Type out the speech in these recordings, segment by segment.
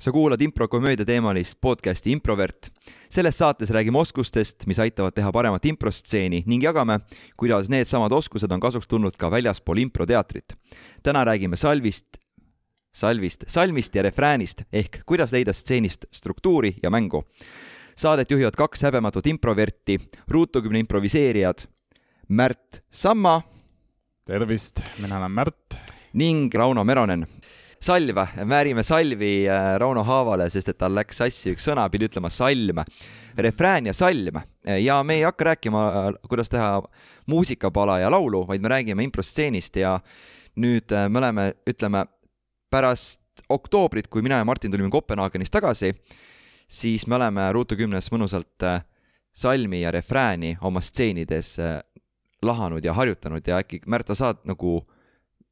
sa kuulad improkomöödia teemalist podcasti Improvert. selles saates räägime oskustest, mis aitavad teha paremat improstseeni ning jagame, kuidas needsamad oskused on kasuks tulnud ka väljaspool improteatrit. täna räägime salvist, salvist, salmist ja refräänist ehk kuidas leida stseenist struktuuri ja mängu. Saadet juhivad kaks häbematut improverti, ruutukümne improviseerijad Märt Samma. tervist, mina olen Märt. ning Rauno Meronen salve, määrime salvi äh, Rauno Haavale, sest et tal läks sassi üks sõna, pidi ütlema salm, refrään ja salm. Ja me ei hakka rääkima, äh, kuidas teha muusikapala ja laulu, vaid me räägime improstseenist ja nüüd äh, me oleme, ütleme, pärast oktoobrit, kui mina ja Martin tulime Kopenhaagenist tagasi, siis me oleme Ruutu kümnes mõnusalt salmi ja refrääni oma stseenides lahanud ja harjutanud ja äkki, Märt, sa saad nagu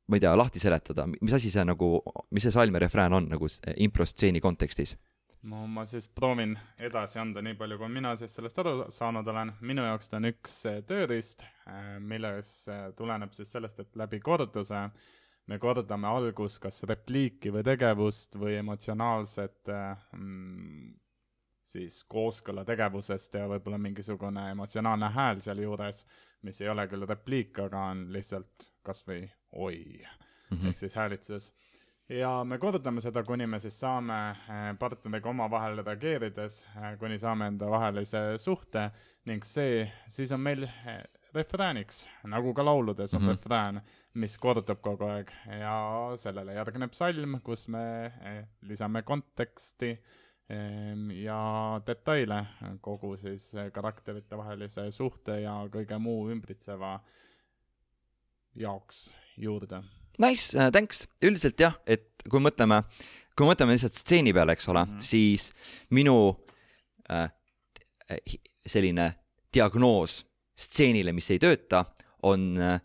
ma ei tea, lahti seletada, mis asi see nagu, mis see salm ja refrään on nagu improstseeni kontekstis? no ma siis proovin edasi anda nii palju, kui mina siis sellest aru saanud olen. minu jaoks ta on üks äh, tööriist, äh, milles äh, tuleneb siis sellest, et läbi korduse me kordame algus kas repliiki või tegevust või emotsionaalset mm, siis kooskõla tegevusest ja võib-olla mingisugune emotsionaalne hääl sealjuures, mis ei ole küll repliik, aga on lihtsalt kas või oi mm -hmm. ehk siis häälitsus. ja me kordame seda, kuni me siis saame eh, partneriga omavahel reageerides, eh, kuni saame enda vahelise suhte ning see, siis on meil eh, refrääniks, nagu ka lauludes on mm -hmm. refrään, mis kordub kogu aeg ja sellele järgneb salm, kus me lisame konteksti ja detaile kogu siis karakterite vahelise suhte ja kõige muu ümbritseva jaoks juurde. Nice uh,, thanks, üldiselt jah, et kui mõtleme, kui mõtleme lihtsalt stseeni peale, eks ole mm, -hmm. siis minu uh, selline diagnoos stseenile, mis ei tööta, on uh,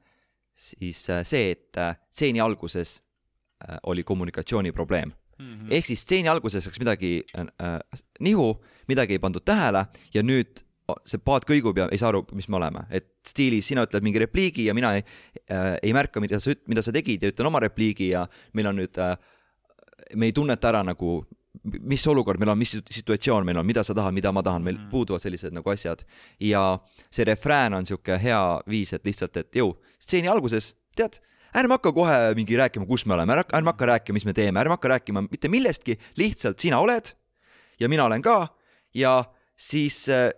siis uh, see, et uh, stseeni alguses uh, oli kommunikatsiooniprobleem mm. -hmm. ehk siis stseeni alguses läks midagi uh, nihu, midagi ei pandud tähele ja nüüd see paat kõigub ja ei saa aru, mis me oleme, et stiilis sina ütled mingi repliigi ja mina ei äh,, ei märka, mida sa, mida sa tegid ja ütlen oma repliigi ja meil on nüüd äh,, me ei tunneta ära nagu, mis olukord meil on, mis situatsioon meil on, mida sa tahad, mida ma tahan, meil mm. puuduvad sellised nagu asjad. ja see refrään on sihuke hea viis, et lihtsalt, et jõu, stseeni alguses, tead, ärme hakka kohe mingi rääkima, kus me oleme, ärme hakka rääkima, mis me teeme, ärme hakka rääkima mitte millestki, lihtsalt sina oled ja mina olen ka ja siis äh,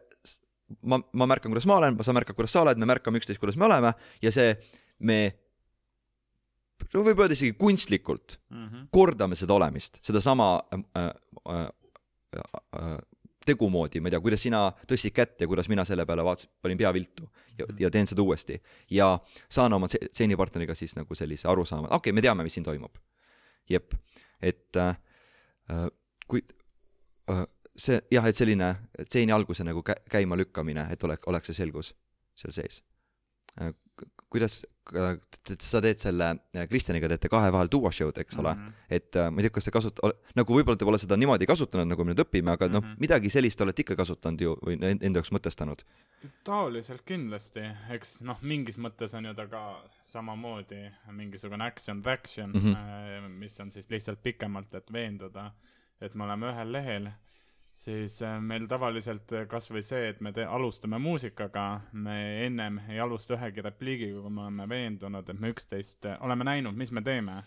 ma, ma märkan, kuidas ma olen, sa märkad, kuidas sa oled, me märkame üksteist, kuidas me oleme ja see, me no võib öelda isegi kunstlikult mm -hmm. kordame seda olemist, sedasama äh, äh, äh, tegu moodi, ma ei tea, kuidas sina tõstsid kätt ja kuidas mina selle peale vaatasin, panin pea viltu ja, mhm. ja teen seda uuesti. ja saan oma stseenipartneriga siis nagu sellise arusaama, okei okay,, me teame, mis siin toimub. jep, et äh, äh kui äh, see jah, et selline stseeni alguse nagu kä-, käima lükkamine, et oleks, oleks see selgus seal sees. Äh, kuidas sa teed selle, äh, Kristjaniga teete kahe vahel duo show'd, eks ole mm, -hmm. et äh, ma ei tea, kas sa kasut-, nagu võib-olla te pole seda niimoodi kasutanud, nagu me nüüd õpime, aga mm -hmm. noh, mhm. midagi sellist olete ikka kasutanud ju või enda jaoks mõtestanud? taoliselt kindlasti, eks noh, mingis mõttes on ju ta ka samamoodi mingisugune action traction mm, -hmm. mis on siis lihtsalt pikemalt, et veenduda, et me oleme ühel lehel siis äh, meil tavaliselt äh, kas või see, et me te-, alustame muusikaga, me ennem ei alusta ühegi repliigiga, kui me oleme veendunud, et me üksteist, äh, oleme näinud, mis me teeme.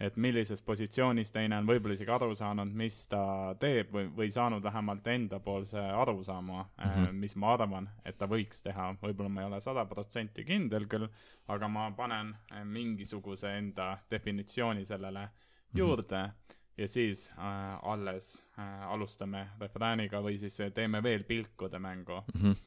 et millises positsioonis teine on võib-olla isegi aru saanud, mis ta teeb või, või saanud vähemalt endapoolse arusaama mm, -hmm. mis ma arvan, et ta võiks teha. võib-olla ma ei ole sada protsenti kindel küll, aga ma panen mingisuguse enda definitsiooni sellele mhm. juurde mm. -hmm ja siis äh, alles äh, alustame refrääniga või siis teeme veel pilkude mängu mm. -hmm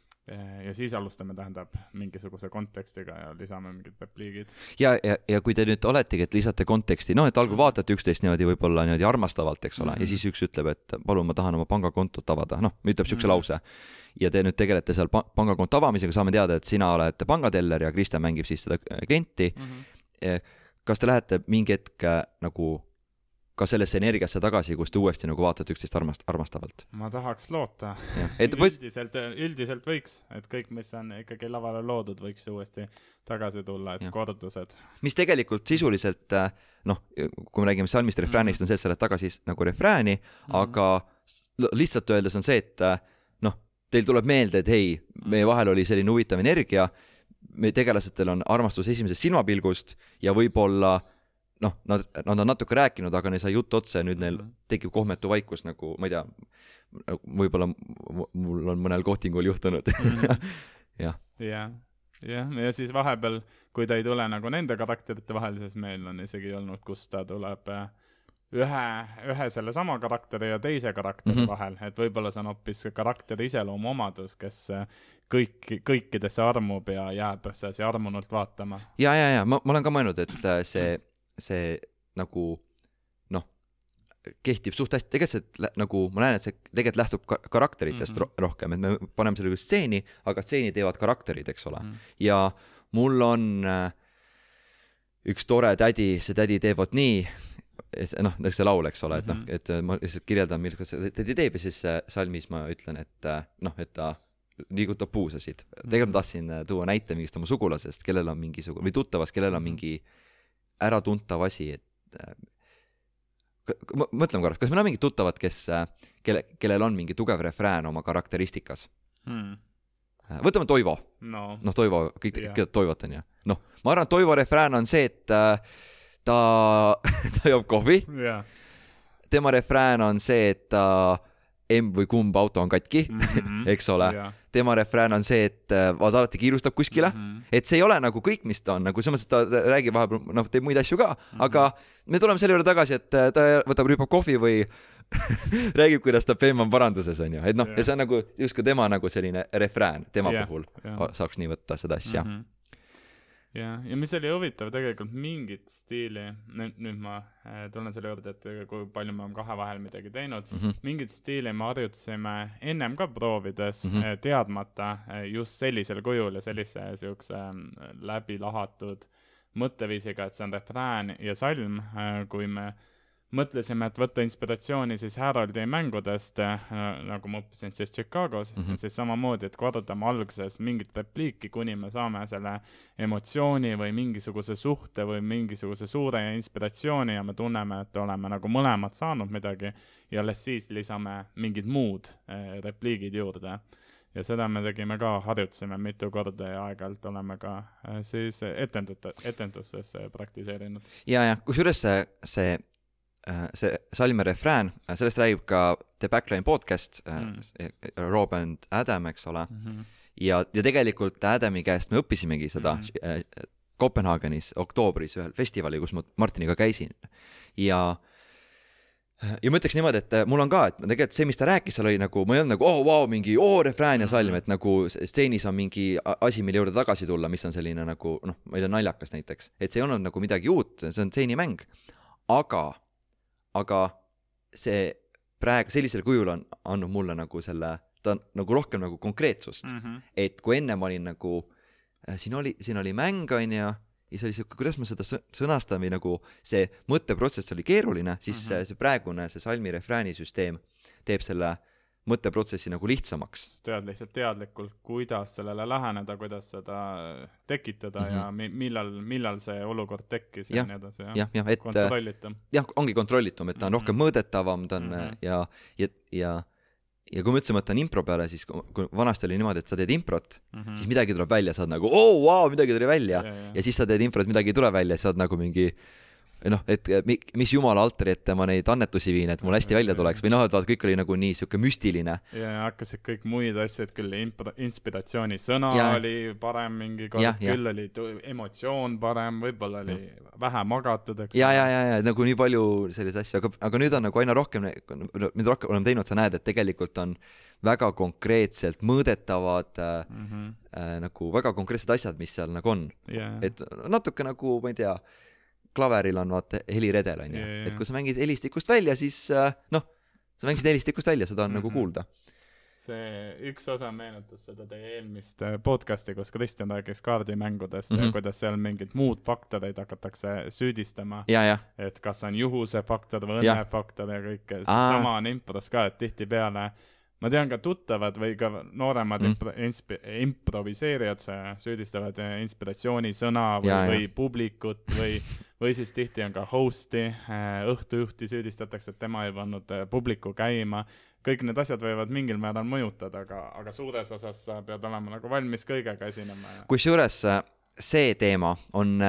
ja siis alustame, tähendab, mingisuguse kontekstiga ja lisame mingid repliigid. ja, ja, ja kui te nüüd oletegi, et lisate konteksti, noh, et algul mhm. vaatate üksteist niimoodi võib-olla niimoodi armastavalt, eks ole mm, -hmm. ja mhm. siis üks ütleb, et palun, ma tahan oma pangakontot avada, noh, ütleb siukse mm -hmm. lause. ja te nüüd tegelete seal pa pangakonto avamisega, saame teada, et sina oled pangateller ja Kristjan mängib siis seda agenti mm. -hmm. kas te lähete mingi hetk nagu ka sellesse energiasse tagasi, kus te uuesti nagu vaatate üksteist armast-, armastavalt. ma tahaks loota. üldiselt, üldiselt võiks, et kõik, mis on ikkagi lavale loodud, võiks uuesti tagasi tulla, et Jah. kordused. mis tegelikult sisuliselt äh, noh, kui me räägime salmist ja refräänist, on see, et sa lähed tagasi nagu refrääni mm, Mhm. -hmm. aga lihtsalt öeldes on see, et äh, noh, teil tuleb meelde, et hei, meie vahel oli selline huvitav energia, meie tegelastel on armastus esimesest silmapilgust ja võib-olla noh, nad, nad on natuke rääkinud, aga neil sai jutt otsa ja nüüd neil Mhm. tekib kohmetu vaikus nagu, ma ei tea, võib-olla mul on mõnel kohtingul juhtunud jah, jah, jah, ja siis vahepeal, kui ta ei tule nagu nende karakterite vahel, siis meil on isegi olnud, kus ta tuleb äh, ühe, ühe sellesama karakteri ja teise karakteri mm Mhm. -hmm. vahel, et võib-olla see on hoopis karakteri iseloomuomadus, kes äh, kõik, kõikidesse armub ja jääb sedasi armunult vaatama. ja, ja, ja ma, ma olen ka mõelnud, et äh, see, see nagu noh, kehtib suht hästi, tegelikult see nagu ma näen, et see tegelikult lähtub ka karakteritest mm Mhm. -hmm. rohkem, et me paneme selle just stseeni, aga stseeni teevad karakterid, eks ole mm. Mhm. -hmm. ja mul on äh, üks tore tädi, see tädi teeb vot nii, noh, nagu see laul, eks ole, et noh Mhm., et äh, ma lihtsalt kirjeldan, millega see tädi teeb ja siis äh, salmis ma ütlen, et äh, noh, et ta liigutab puusasid. tegelikult ma tahtsin äh, tuua näite mingist oma sugulasest, kellel on mingisugune, või tuttavast, kellel on Mhm. mingi äratuntav asi, et äh, mõtleme korraks, kas meil on mingid tuttavad, kes, kelle, kellel on mingi tugev refrään oma karakteristikas? Hmm. võtame Toivo, no noh, Toivo, kõik teavad Toivot, onju. noh, ma arvan, et Toivo refrään on see, et äh, ta, ta joob kohvi, jah tema refrään on see, et ta emb või kumb auto on katki, Mhm. eks ole. Jah. tema refrään on see, et äh, vaata alati kiirustab kuskile mm. -hmm. et see ei ole nagu kõik, mis ta on, nagu selles mõttes, et ta räägib vahepeal, noh, teeb muid asju ka mm. -hmm. aga me tuleme selle juurde tagasi, et äh, ta võtab, rüüpab kohvi või räägib, kuidas ta Bemm on paranduses, onju, et noh Jah. ja see on nagu justkui tema nagu selline refrään tema Jah, puhul jah. saaks nii võtta seda asja mm. Mhm. jah, ja mis oli huvitav tegelikult mingit stiili, nüüd, nüüd ma äh, tulen selle juurde, et kui palju me oleme kahe vahel midagi teinud, -hmm. mingit stiili me harjutasime ennem ka proovides mm. -hmm. teadmata äh, just sellisel kujul ja sellise siukse ähm, läbi lahatud mõtteviisiga, et see on refrään ja salm, kui me mõtlesime, et võtta inspiratsiooni siis Haroldi mängudest äh,, nagu ma õppisin siis Chicagos mm. -hmm. siis samamoodi, et korrutame alguses mingit repliiki, kuni me saame selle emotsiooni või mingisuguse suhte või mingisuguse suure inspiratsiooni ja me tunneme, et oleme nagu mõlemad saanud midagi ja alles siis lisame mingid muud äh, repliigid juurde. ja seda me tegime ka, harjutasime mitu korda ja aeg-ajalt oleme ka äh, siis etendute, etendustes äh, praktiseerinud. ja, ja kusjuures see, see, see salmi refrään, sellest räägib ka The Backline podcast Mm. mm., Rob and Adam, eks ole Mm -hmm. ja, ja tegelikult Adami käest me õppisimegi seda Mhm. mm -hmm. Kopenhaagenis oktoobris ühel festivalil, kus ma Martiniga käisin ja ja ma ütleks niimoodi, et mul on ka, et tegelikult see, mis ta rääkis, seal oli nagu, ma ei olnud nagu oo oh,, vau wow,, mingi oo oh, refrään ja salm, et nagu stseenis on mingi asi, mille juurde tagasi tulla, mis on selline nagu noh, ma ei tea, naljakas näiteks, et see ei olnud nagu midagi uut, see on stseenimäng, aga, aga see praegu sellisel kujul on andnud mulle nagu selle, ta on nagu rohkem nagu konkreetsust mm., Mm -hmm. et kui enne ma olin nagu, siin oli, siin oli mäng, onju, ja siis oli siuke, kuidas ma seda sõ- sõnastan või nagu see mõtteprotsess oli keeruline, siis mm. -hmm. see praegune, see salmi refrääni süsteem teeb selle mõtteprotsessi nagu lihtsamaks. tead lihtsalt teadlikult, kuidas sellele läheneda, kuidas seda tekitada mm Mhm. -hmm. ja mi-, millal, millal see olukord tekkis ja Jah, nii edasi, jah. jah, jah, et kontrollitum. jah, ongi kontrollitum, et ta on Mhm. rohkem mõõdetavam, ta on mm Mhm. -hmm. ja, ja, ja ja kui me üldse mõtleme impro peale, siis kui, vanasti oli niimoodi, et sa teed improt mm, -hmm. siis midagi tuleb välja, sa oled nagu oo oh,, vau, midagi tuli välja Ja, ja. ja siis sa teed improt, midagi ei tule välja, siis sa oled nagu mingi noh, et mi- mis jumala altari ette ma neid annetusi viin, et mul hästi välja tuleks või noh, et vaata, kõik oli nagu nii sihuke müstiline. ja, ja hakkasid kõik muid asju, et küll inspiratsiooni sõna Ja. ja. oli parem mingi kord küll oli emotsioon parem, võib-olla oli vähe magatud, eks. ja, ja, ja, ja nagu nii palju selliseid asju, aga, aga nüüd on nagu aina rohkem, mida rohkem oleme teinud, sa näed, et tegelikult on väga konkreetselt mõõdetavad äh, mm. -hmm. äh, nagu väga konkreetsed asjad, mis seal nagu on. ja, et natuke nagu, ma ei tea, klaveril on vaata heliredel Jaa, jaa. et kui sa mängid helistikust välja, siis äh, noh, sa mängisid helistikust välja, seda on mm -hmm. nagu Mhm. kuulda. see üks osa meenutas seda teie eelmist äh, podcast'i, kus Kristjan rääkis kaardimängudest mm -hmm. Ja kuidas seal mingeid muud faktoreid hakatakse süüdistama, et kas on juhuse faktor või Jah. õnnefaktor ja kõike, Aa. sama on impros ka, et tihtipeale ma tean ka tuttavad või ka nooremad Mm. mm. impro-, inspi-, improviseerijad see- süüdistavad eh, inspiratsioonisõna või jah. või publikut või, või siis tihti on ka host'i, õhtujuhti süüdistatakse, et tema ei pannud eh, publiku käima. kõik need asjad võivad mingil määral mõjutada, aga, aga suures osas sa pead olema nagu valmis kõigega esinema ja kusjuures see teema on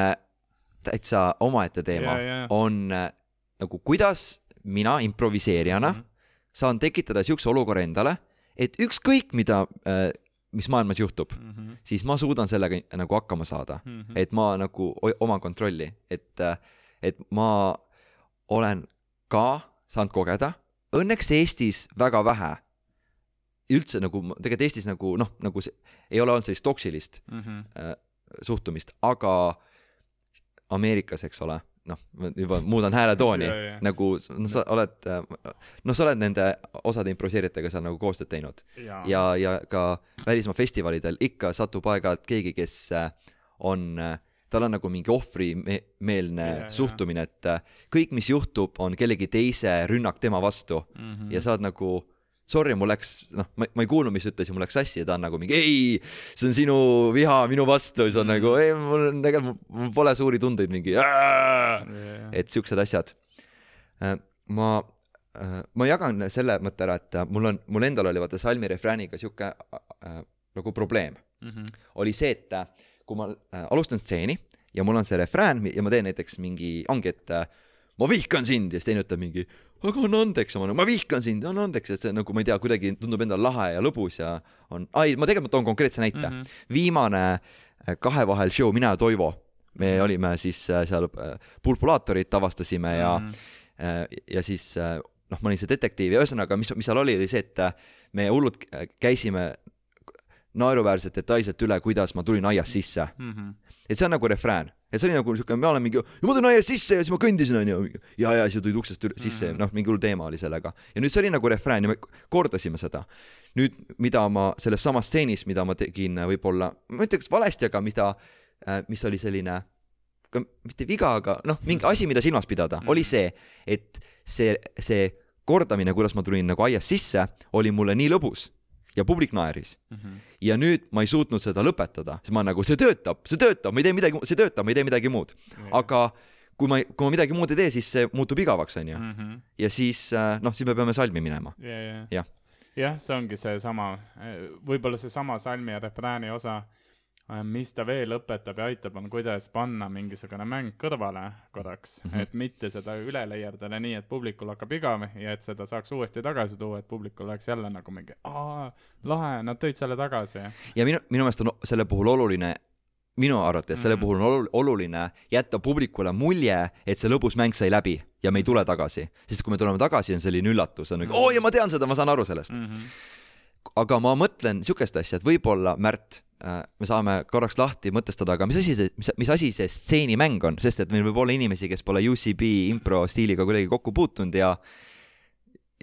täitsa omaette teema Ja, ja., on nagu kuidas mina improviseerijana Mhm. Saan tekitada siukse olukorra endale, et ükskõik mida, mis maailmas juhtub, Mhm. siis ma suudan sellega nagu hakkama saada, Mhm. et ma nagu oi- oma kontrolli, et, et ma olen ka saanud kogeda, õnneks Eestis väga vähe, üldse nagu tegelikult Eestis nagu noh, nagu see, ei ole olnud sellist toksilist Mhm. äh, suhtumist, aga Ameerikas, eks ole, noh, juba muudan hääletooni Ja, ja. nagu no, sa oled, noh, sa oled nende osade improviseerijatega seal nagu koostööd teinud ja, ja, ja ka välismaa festivalidel ikka satub aeg-ajalt keegi, kes äh, on, tal on nagu mingi ohvrimeelne Ja, ja. suhtumine, et äh, kõik, mis juhtub, on kellegi teise rünnak tema vastu Mhm. ja sa oled nagu sorry, mul läks, noh, ma, ma ei kuulnud, mis ütles ja mul läks sassi ja ta on nagu mingi ei, see on sinu viha minu vastu, siis on Mhm. nagu ei, mul on tegelikult, mul pole suuri tundeid, mingi! Ja, et siuksed asjad. ma, ma jagan selle mõtte ära, et äh, mul on, mul endal oli vaata salmi refrääniga sihuke äh, nagu probleem, Mhm. oli see, et äh, kui ma äh, alustan stseeni ja mul on see refrään ja ma teen näiteks mingi, ongi, et äh, ma vihkan sind ja siis teine ütleb mingi, aga anna andeks, ma nagu, ma vihkan sind, anna andeks, et see nagu ma ei tea, kuidagi tundub endale lahe ja lõbus ja on, ai, ma tegelikult toon konkreetse näite mm. Mhm. -hmm. viimane äh, kahe vahel show, mina ja Toivo, me olime siis äh, seal äh, pulpulaatorit avastasime ja Mhm. äh, ja siis noh, ma olin see detektiiv ja ühesõnaga, mis, mis seal oli, oli see, et me hullult käisime naeruväärselt detailselt üle, kuidas ma tulin aiast sisse. Mhm. et see on nagu refrään. Et see oli nagu siuke, ma olen mingi, ma tulin aiast sisse ja siis ma kõndisin, onju. ja, ja siis tulid uksest üle, sisse Mhm. noh, mingi hull teema oli sellega. ja nüüd see oli nagu refrään ja me kordasime seda. nüüd, mida ma selles samas stseenis, mida ma tegin äh, võib-olla, ma ei ütleks valesti, aga mida, mis oli selline, mitte viga, aga noh, mingi asi, mida silmas pidada mm, oli see, et see, see kordamine, kuidas ma tulin nagu aiast sisse, oli mulle nii lõbus ja publik naeris Mhm. ja nüüd ma ei suutnud seda lõpetada, siis ma nagu see töötab, see töötab, ma ei tee midagi, see töötab, ma ei tee midagi muud. aga kui ma, kui ma midagi muud ei tee, siis see muutub igavaks, onju. Mhm. ja siis äh, noh, siis me peame salmi minema. ja, ja Jah., jah, see ongi seesama, võib-olla seesama salmi ja refrääni osa, mis ta veel õpetab ja aitab, on kuidas panna mingisugune mäng kõrvale korraks mm. -hmm. et mitte seda üle leierdada nii, et publikul hakkab igav ja et seda saaks uuesti tagasi tuua, et publikul oleks jälle nagu mingi aa, lahe, nad tõid selle tagasi. ja minu, minu meelest on selle puhul oluline, minu arvates selle Mhm. puhul on olu- oluline jätta publikule mulje, et see lõbus mäng sai läbi ja me ei tule tagasi. sest kui me tuleme tagasi, on selline üllatus, on nagu Mhm. oo ja ma tean seda, ma saan aru sellest. Aga ma mõtlen sihukest asja, et võib-olla, Märt, me saame korraks lahti mõtestada, aga mis asi see, mis, mis asi see stseenimäng on, sest et meil võib olla inimesi, kes pole UCB impro stiiliga kuidagi kokku puutunud ja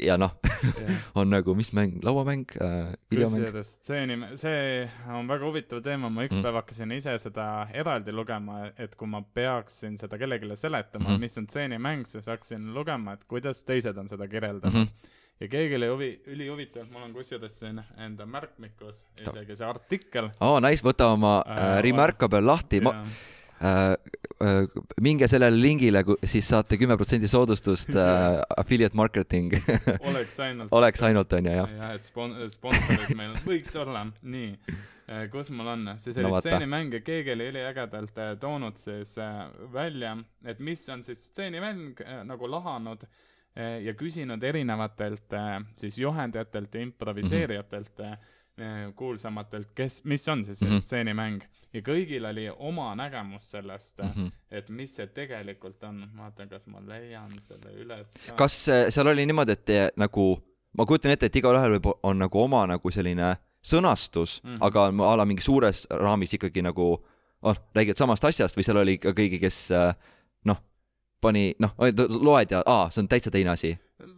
ja noh, on nagu, mis mäng, lauamäng äh,, videomäng, kusjuures stseeni, see on väga huvitav teema, ma üks Mm. päev hakkasin ise seda eraldi lugema, et kui ma peaksin seda kellelegi seletama mm, -hmm. mis on stseenimäng, siis hakkasin lugema, et kuidas teised on seda kirjeldanud mm. -hmm. Ja keegi oli huvi, ülihuvitav, mul on kusjuures siin enda märkmikus isegi see artikkel. aa, nice, võta oma äh, Äh, Remarkable lahti, ma äh, äh, minge sellele lingile, siis saate kümme protsenti soodustust äh, affiliate marketing. Oleks ainult. oleks ainult, onju, jah. jah, et spon-, sponsorid meil võiks olla, nii, kus mul on, siis No oli vaata. stseenimäng ja keegi oli üliägedalt äh, toonud siis äh, välja, et mis on siis stseenimäng äh, nagu lahanud. äh, ja küsinud erinevatelt äh, siis juhendajatelt ja improviseerijatelt äh, kuulsamatelt, kes, mis on siis Mhm. see stseenimäng ja kõigil oli oma nägemus sellest mm. -hmm. et mis see tegelikult on, vaatan, kas ma leian selle üles ka. kas seal oli niimoodi, et te, nagu, ma kujutan ette, et igalühel võib, on nagu oma nagu selline sõnastus mm. -hmm. aga a la mingi suures raamis ikkagi nagu, oh, räägid samast asjast või seal oli ikka keegi, kes noh, pani, noh, loed ja aa, see on täitsa teine asi.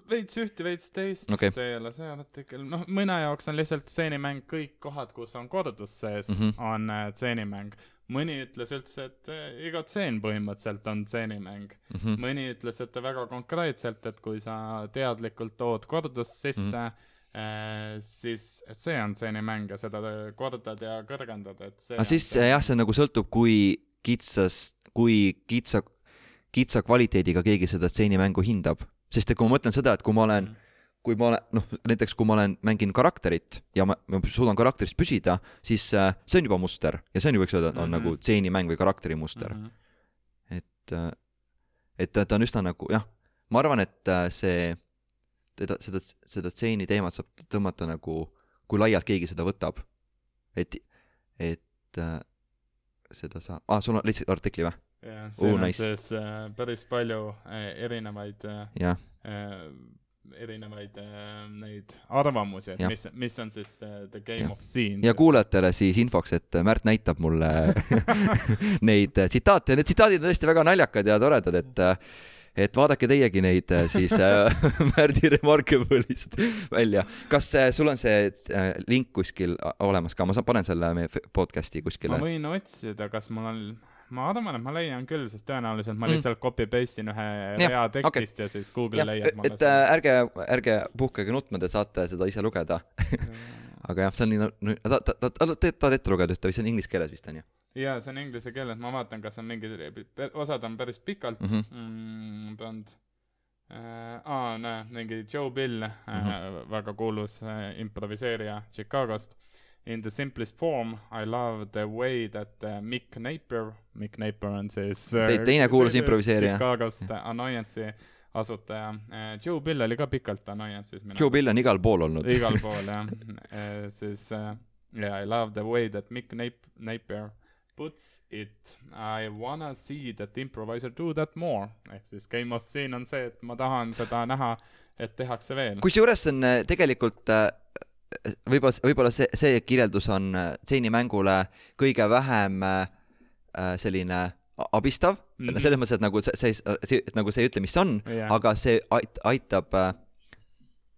veits ühte, veits teist Okei. see ei ole see artikkel, noh, mõne jaoks on lihtsalt stseenimäng kõik kohad, kus on kordus sees mm. -hmm. on äh, stseenimäng. mõni ütles üldse, et äh, iga tseen põhimõtteliselt on stseenimäng mm. Mhm. mõni ütles, et väga konkreetselt, et kui sa teadlikult tood kordust sisse mm, -hmm. äh, siis see on stseenimäng ja seda kordad ja kõrgendad, et see aga siis jah, see nagu sõltub, kui kitsas, kui kitsa, kitsa kvaliteediga keegi seda stseenimängu hindab. sest et kui ma mõtlen seda, et kui ma olen, kui ma olen, noh, näiteks kui ma olen, mängin karakterit ja ma, ma suudan karakteris püsida, siis äh, see on juba muster ja see on ju, võiks öelda, on mm. -hmm. nagu stseenimäng või karakteri mm. -hmm. et, et ta, ta on üsna nagu jah, ma arvan, et äh, see, teda, seda, seda stseeni teemat saab tõmmata nagu, kui laialt keegi seda võtab. et, et seda saab, aa, sul on lihtsalt artikli või? jah, siin Oo, on nice. siis äh, päris palju äh, erinevaid äh, äh, erinevaid äh, neid arvamusi, et Jah. mis, mis on siis äh, the game Jah. of scene. ja kuulajatele siis infoks, et Märt näitab mulle neid äh, tsitaate ja need tsitaadid on tõesti väga naljakad ja toredad, et äh, et vaadake teiegi neid äh, siis äh, Märdi Remarkable'ist välja. kas äh, sul on see äh, link kuskil olemas ka, ma saan, panen selle meie podcast'i ma kuskile. võin otsida, kas mul on, ma arvan, et ma leian küll, sest tõenäoliselt ma Mm. lihtsalt copy paste in ühe Jah, rea tekstist ja siis Google jah, leiab et äh, ärge, ärge puhkege nutma, te saate seda ise lugeda. aga jah, see on nii, no ta, ta, ta, ta, ta tahad ette lugeda ühte või see on inglise keeles vist on ju jaa, see on inglise keeles, ma vaatan, kas on mingi, osad on päris pikalt mm? -hmm. mm, pannud äh,. aa, näe, mingi Joe Bill äh, mm, Mhm. -hmm. väga kuulus äh, improviseerija Chicagost. In the simplest form, I love the way that uh, Mick Napier, Mick Napier on siis Te- teine kuulus improviseerija. Chicagost äh, Annoyance'i asutaja äh,. Joe Bill oli ka pikalt Annoyance'is Joe Bill on igal pool olnud. igal pool jah Eh, siis äh, yeah I love the way that Mick Nap- Napier puts it I wanna see that improviser do that more ehk siis game of scene on see et ma tahan seda näha et tehakse veel kusjuures see on äh, tegelikult äh, võib-olla, võib-olla see, see kirjeldus on äh, stseenimängule kõige vähem äh, äh, selline abistav mm, Mhm. -hmm. selles mõttes, et nagu see, see, see, nagu see ei ütle, mis on Jah. aga see ait-, aitab,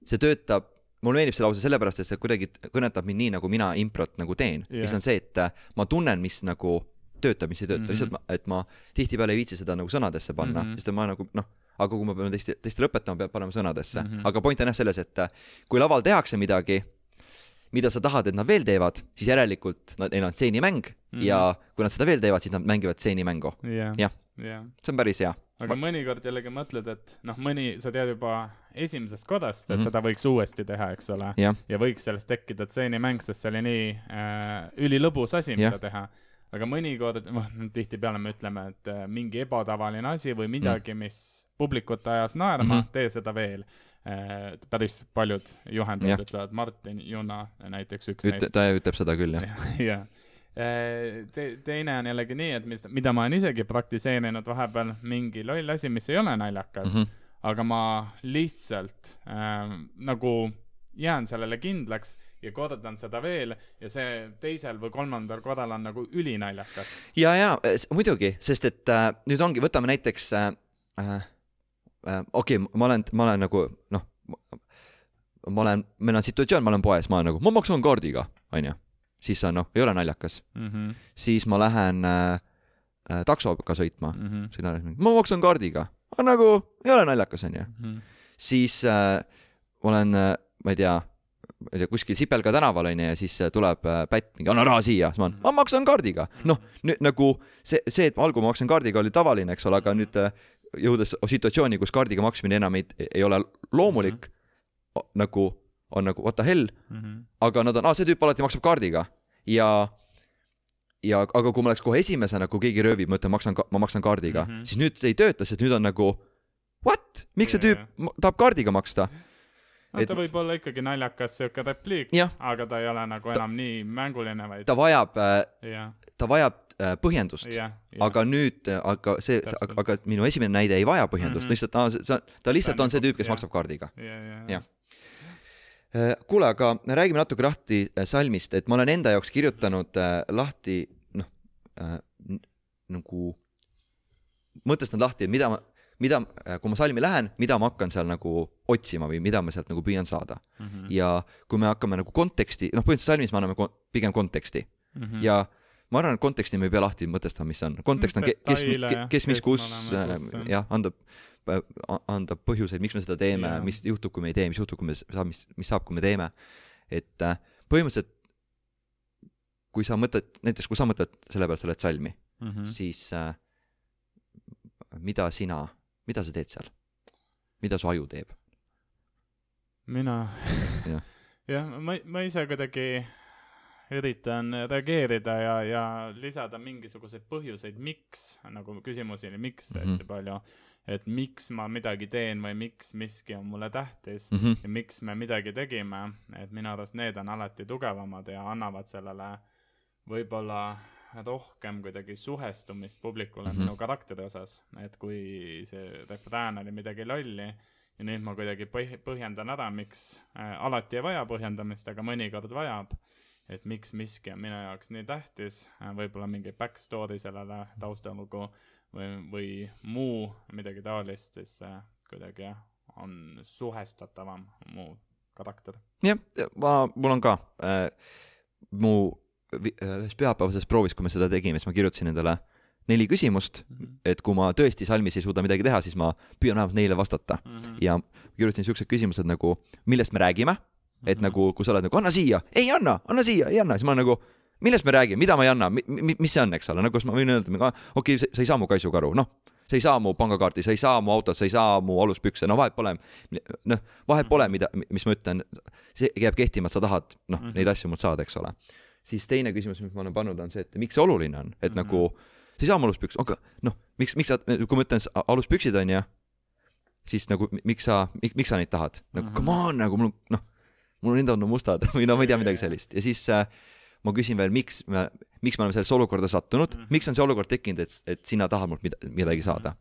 see töötab, mulle meeldib see lause sellepärast, et see kuidagi kõnetab mind nii, nagu mina improt nagu teen Jah. mis on see, et äh, ma tunnen, mis nagu töötab, mis ei tööta mm, Mhm. -hmm. lihtsalt, et ma tihtipeale ei viitsi seda nagu sõnadesse panna mm, Mhm. -hmm. sest ma nagu noh, aga kui ma pean tõesti, tõesti lõpetama, peab panema sõnadesse mm, Mhm. -hmm. aga point on jah selles, et äh, kui laval tehakse midagi, mida sa tahad, et nad veel teevad, siis järelikult nad, neil on stseenimäng mm. -hmm. ja kui nad seda veel teevad, siis nad mängivad stseenimängu. jah jah. jah see on päris hea. aga mõnikord jällegi mõtled et noh mõni sa tead juba esimesest korrast et Mhm. seda võiks uuesti teha eks ole jah, ja võiks sellest tekkida stseenimäng, sest see oli nii äh, ülilõbus asi, mida Jah. teha. aga mõnikord, noh, tihtipeale me ütleme, et äh, mingi ebatavaline asi või midagi mm., mis publikut ajas naerma mm. -hmm. tee seda veel. Päris paljud juhendajad ütlevad, Martin Junna näiteks üks ütle, neist. ta ütleb seda küll jah. jah. Te-, teine on jällegi nii, et mis, mida ma olen isegi praktiseerinud vahepeal, mingi loll asi, mis ei ole naljakas mm. -hmm. aga ma lihtsalt äh, nagu jään sellele kindlaks ja kordan seda veel ja see teisel või kolmandal korral on nagu ülinaljakas. ja, ja muidugi, sest et äh, nüüd ongi, võtame näiteks äh, äh, äh, okei okay,, ma olen, ma olen nagu noh, ma olen, meil on situatsioon, ma olen poes, ma olen nagu, ma maksan kaardiga, onju. siis on noh, ei ole naljakas. mm. -hmm. siis ma lähen äh, äh, taksoga sõitma mm, Mm -hmm. siin on, ma maksan kaardiga, nagu ei ole naljakas, onju. -hmm. siis äh, olen äh,, ma ei tea, ma ei tea, kuskil Sipelga tänaval onju ja siis äh, tuleb äh, pätt mingi, anna raha siia, siis ma olen, ma maksan kaardiga. noh, nüüd nagu see, see, et ma algul maksan kaardiga, oli tavaline, eks ole, aga nüüd äh, jõudes situatsiooni, kus kaardiga maksmine enam ei, ei ole loomulik, nagu on nagu what the hell, Mm -hmm. aga nad on, aa, see tüüp alati maksab kaardiga ja ja aga kui ma oleks kohe esimesena, kui keegi röövib, ma ütlen, maksan, ma maksan kaardiga mm. -hmm. siis nüüd see ei tööta, sest nüüd on nagu what, miks see tüüp tahab kaardiga maksta? No Et- ta võib olla ikkagi naljakas siuke repliik, aga ta ei ole nagu enam nii mänguline, vaid ta vajab, jah, ta vajab äh, põhjendust, aga nüüd, aga see, Täpselt. aga minu esimene näide ei vaja põhjendust mm. -hmm. lihtsalt aa, see, see, ta lihtsalt Ta on see nagu- tüüp, kes jah. maksab kaardiga. ja, ja, Jah. kuule, aga räägime natuke lahti äh, salmist, et ma olen enda jaoks kirjutanud äh, lahti noh äh,, nagu mõtestanud lahti, et mida ma, mida, kui ma salmi lähen, mida ma hakkan seal nagu otsima või mida ma sealt nagu püüan saada mm -hmm. ja kui me hakkame nagu konteksti noh põhimõtteliselt salmis me anname kon- pigem konteksti mm -hmm. ja ma arvan et konteksti me ei pea lahti mõtestama mis see on kontekst on ke- kes kes, kes mis kus äh, jah. jah anda anda põhjuseid miks me seda teeme Jaa. mis juhtub kui me ei tee mis juhtub kui me saab mis mis saab kui me teeme et äh, põhimõtteliselt kui sa mõtled näiteks kui sa mõtled selle peale sa oled salmi mm -hmm. siis äh, mida sina mida sa teed seal mida su aju teeb mina Jah. jah, ma, ma ise kuidagi üritan reageerida ja, ja lisada mingisuguseid põhjuseid, miks, nagu küsimusi oli miks hästi mm Mhm. -hmm. palju, et miks ma midagi teen või miks miski on mulle tähtis mm. -hmm. ja miks me midagi tegime, et minu arust need on alati tugevamad ja annavad sellele võib-olla rohkem kuidagi suhestumist publikule mm. -hmm. minu karakteri osas, et kui see refrään oli midagi lolli ja nüüd ma kuidagi põh-, põhjendan ära, miks äh,, alati ei vaja põhjendamist, aga mõnikord vajab, et miks miski on minu jaoks nii tähtis äh,, võib-olla mingi back story sellele taustalugu või, või muu midagi taolist, siis äh, kuidagi jah, on suhestatavam mu karakter. jah, ma, mul on ka äh, mu ühes pühapäevases proovis, kui me seda tegime, siis ma kirjutasin endale neli küsimust, et kui ma tõesti salmis ei suuda midagi teha, siis ma püüan vähemalt neile vastata. Mhm. ja kirjutasin siuksed küsimused nagu, millest me räägime, et nagu, kui sa oled nagu anna siia, ei anna, anna siia, ei anna, siis ma olen nagu millest me räägime, mida ma ei anna, mis see on, eks ole, nagu siis ma võin öelda, okei okay,, sa ei saa mu kaisuga aru, noh, sa ei saa mu pangakaarti, sa ei saa mu autot, sa ei saa mu aluspükse, no vahet pole, noh, vahet pole, mida, mis ma ütlen, see jääb kehtima, et sa tahad, noh, Mhm. neid asju mult saada, eks ole. Siis teine küsimus, mis ma olen pannud, on see, et miks see oluline on, et Mhm. nagu sa ei saa mu aluspükse, aga noh, miks, miks sa, kui ma ütlen aluspüksid on ju, siis nagu mi- miks sa, miks sa neid tahad, nagu Mhm. come on, nagu mul on noh, mul endal on mustad või no ma ei tea midagi sellist ja siis äh, ma küsin veel, miks me, miks me oleme sellesse olukorda sattunud mm, Mhm. -hmm. miks on see olukord tekkinud, et, et sina tahad mult mida, midagi saada.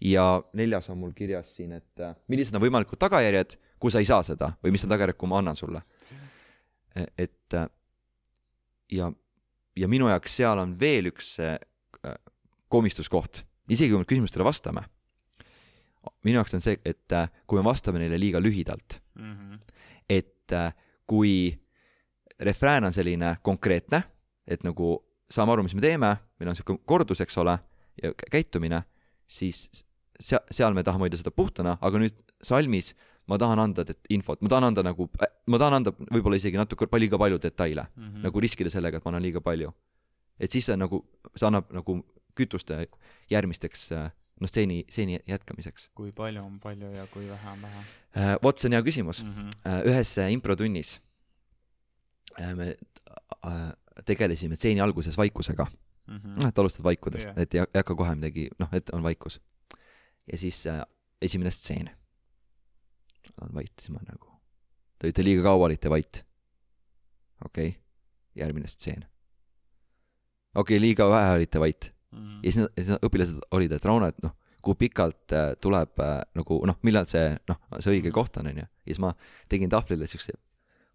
ja neljas on mul kirjas siin, et äh, millised on võimalikud tagajärjed, kui sa ei saa seda või mis on tagajärjed, kui ma annan sulle. et äh, ja, ja minu jaoks seal on veel üks äh, komistuskoht, isegi kui me küsimustele vastame. minu jaoks on see, et äh, kui me vastame neile liiga lühidalt, Mhm. et äh, kui refrään on selline konkreetne, et nagu saame aru, mis me teeme, meil on sihuke kordus, eks ole, ja kä- käitumine, siis seal, seal me tahame hoida seda puhtana, aga nüüd salmis ma tahan anda infot, ma tahan anda nagu, ma tahan anda võib-olla isegi natuke palju, liiga palju detaile mm, Mhm. nagu riskida sellega, et ma annan liiga palju. et siis see nagu, see annab nagu kütust järgmisteks äh, noh, stseeni, stseeni jätkamiseks. kui palju on palju ja kui vähe on vähe vot see on hea küsimus. mm? -hmm. Äh, ühes äh, improtunnis äh, me äh, tegelesime stseeni alguses vaikusega, Mm -hmm. noh, et alustad vaikudest yeah., et ei hakka kohe midagi, noh, et on vaikus. ja siis äh, esimene stseen. On vait, siis ma nagu, te olite liiga kaua olite vait. okei okay., järgmine stseen. okei okay,, liiga vähe olite vait Mm ja siis nad, siis nad õpilased olid, et Rauno, et noh, kui pikalt äh, tuleb äh, nagu noh, millal see noh, see õige koht on, onju. ja siis ma tegin tahvlile siukse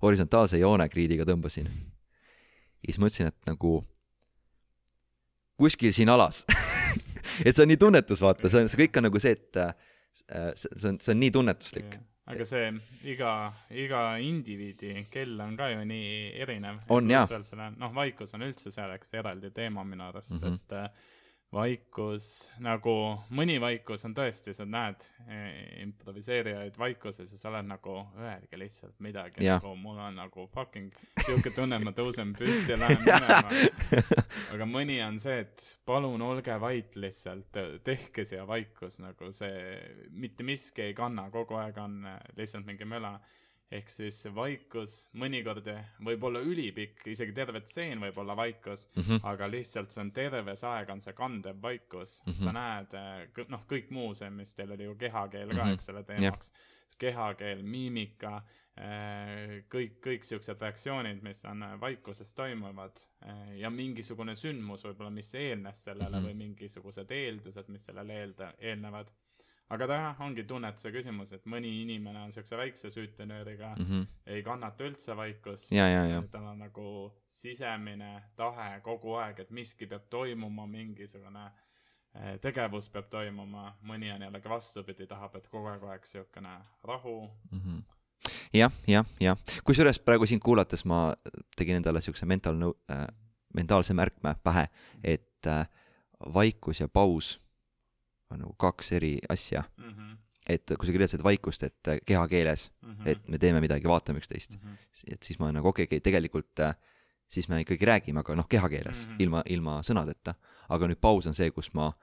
horisontaalse joone kriidiga tõmbasin. ja siis mõtlesin, et nagu kuskil siin alas et see on nii tunnetus, vaata, see on, see kõik on nagu see, et äh, see on, see on nii tunnetuslik. Aga see iga, iga indiviidi kell on ka ju nii erinev. On, jaa. noh, vaikus on üldse selleks eraldi teema minu arust mm. -hmm. sest äh, vaikus nagu, mõni vaikus on tõesti, sa näed eh, improviseerijaid vaikuses ja sa oled nagu, öelge lihtsalt midagi, nagu mul on nagu fucking siuke tunne, et ma tõusen püsti ja lähen minema. aga mõni on see, et palun olge vait lihtsalt, tehke siia vaikus, nagu see, mitte miski ei kanna, kogu aeg on äh, lihtsalt mingi möla. Ehk siis vaikus mõnikord võib olla ülipikk, isegi terve tseen võib olla vaikus, Mhm. aga lihtsalt see on terve see aeg on see kandev vaikus mm. -hmm. sa näed, noh, kõik muu see, mis teil oli ju kehakeel ka mm. -hmm. eks ole, teemaks. kehakeel, miimika, kõik, kõik siuksed reaktsioonid, mis on äh, vaikuses toimuvad äh, ja mingisugune sündmus võib-olla, mis eelnes sellele mm. -hmm. või mingisugused eeldused, mis sellele eelda-, eelnevad. Aga ta jah, ongi tunnetuse küsimus, et mõni inimene on siukse väikse süütenööriga mm, -hmm. ei kannata üldse vaikust. Tal on nagu sisemine tahe kogu aeg, et miski peab toimuma, mingisugune eh, tegevus peab toimuma, mõni on jällegi vastupidi, tahab, et kogu aeg oleks niisugune rahu. Mhm. jah, jah, jah, kusjuures praegu sind kuulates ma tegin endale siukse mental äh,, mentaalse märkme pähe, et äh, vaikus ja paus on nagu kaks eri asja, Mhm, et kui sa kirjeldasid vaikust, et äh, kehakeeles, et me teeme midagi, vaatame üksteist, Mhm. et siis ma nagu okei okay,, tegelikult äh, siis me ikkagi räägime, aga noh, kehakeeles mm. -hmm. ilma, ilma sõnadeta. aga nüüd paus on see, kus ma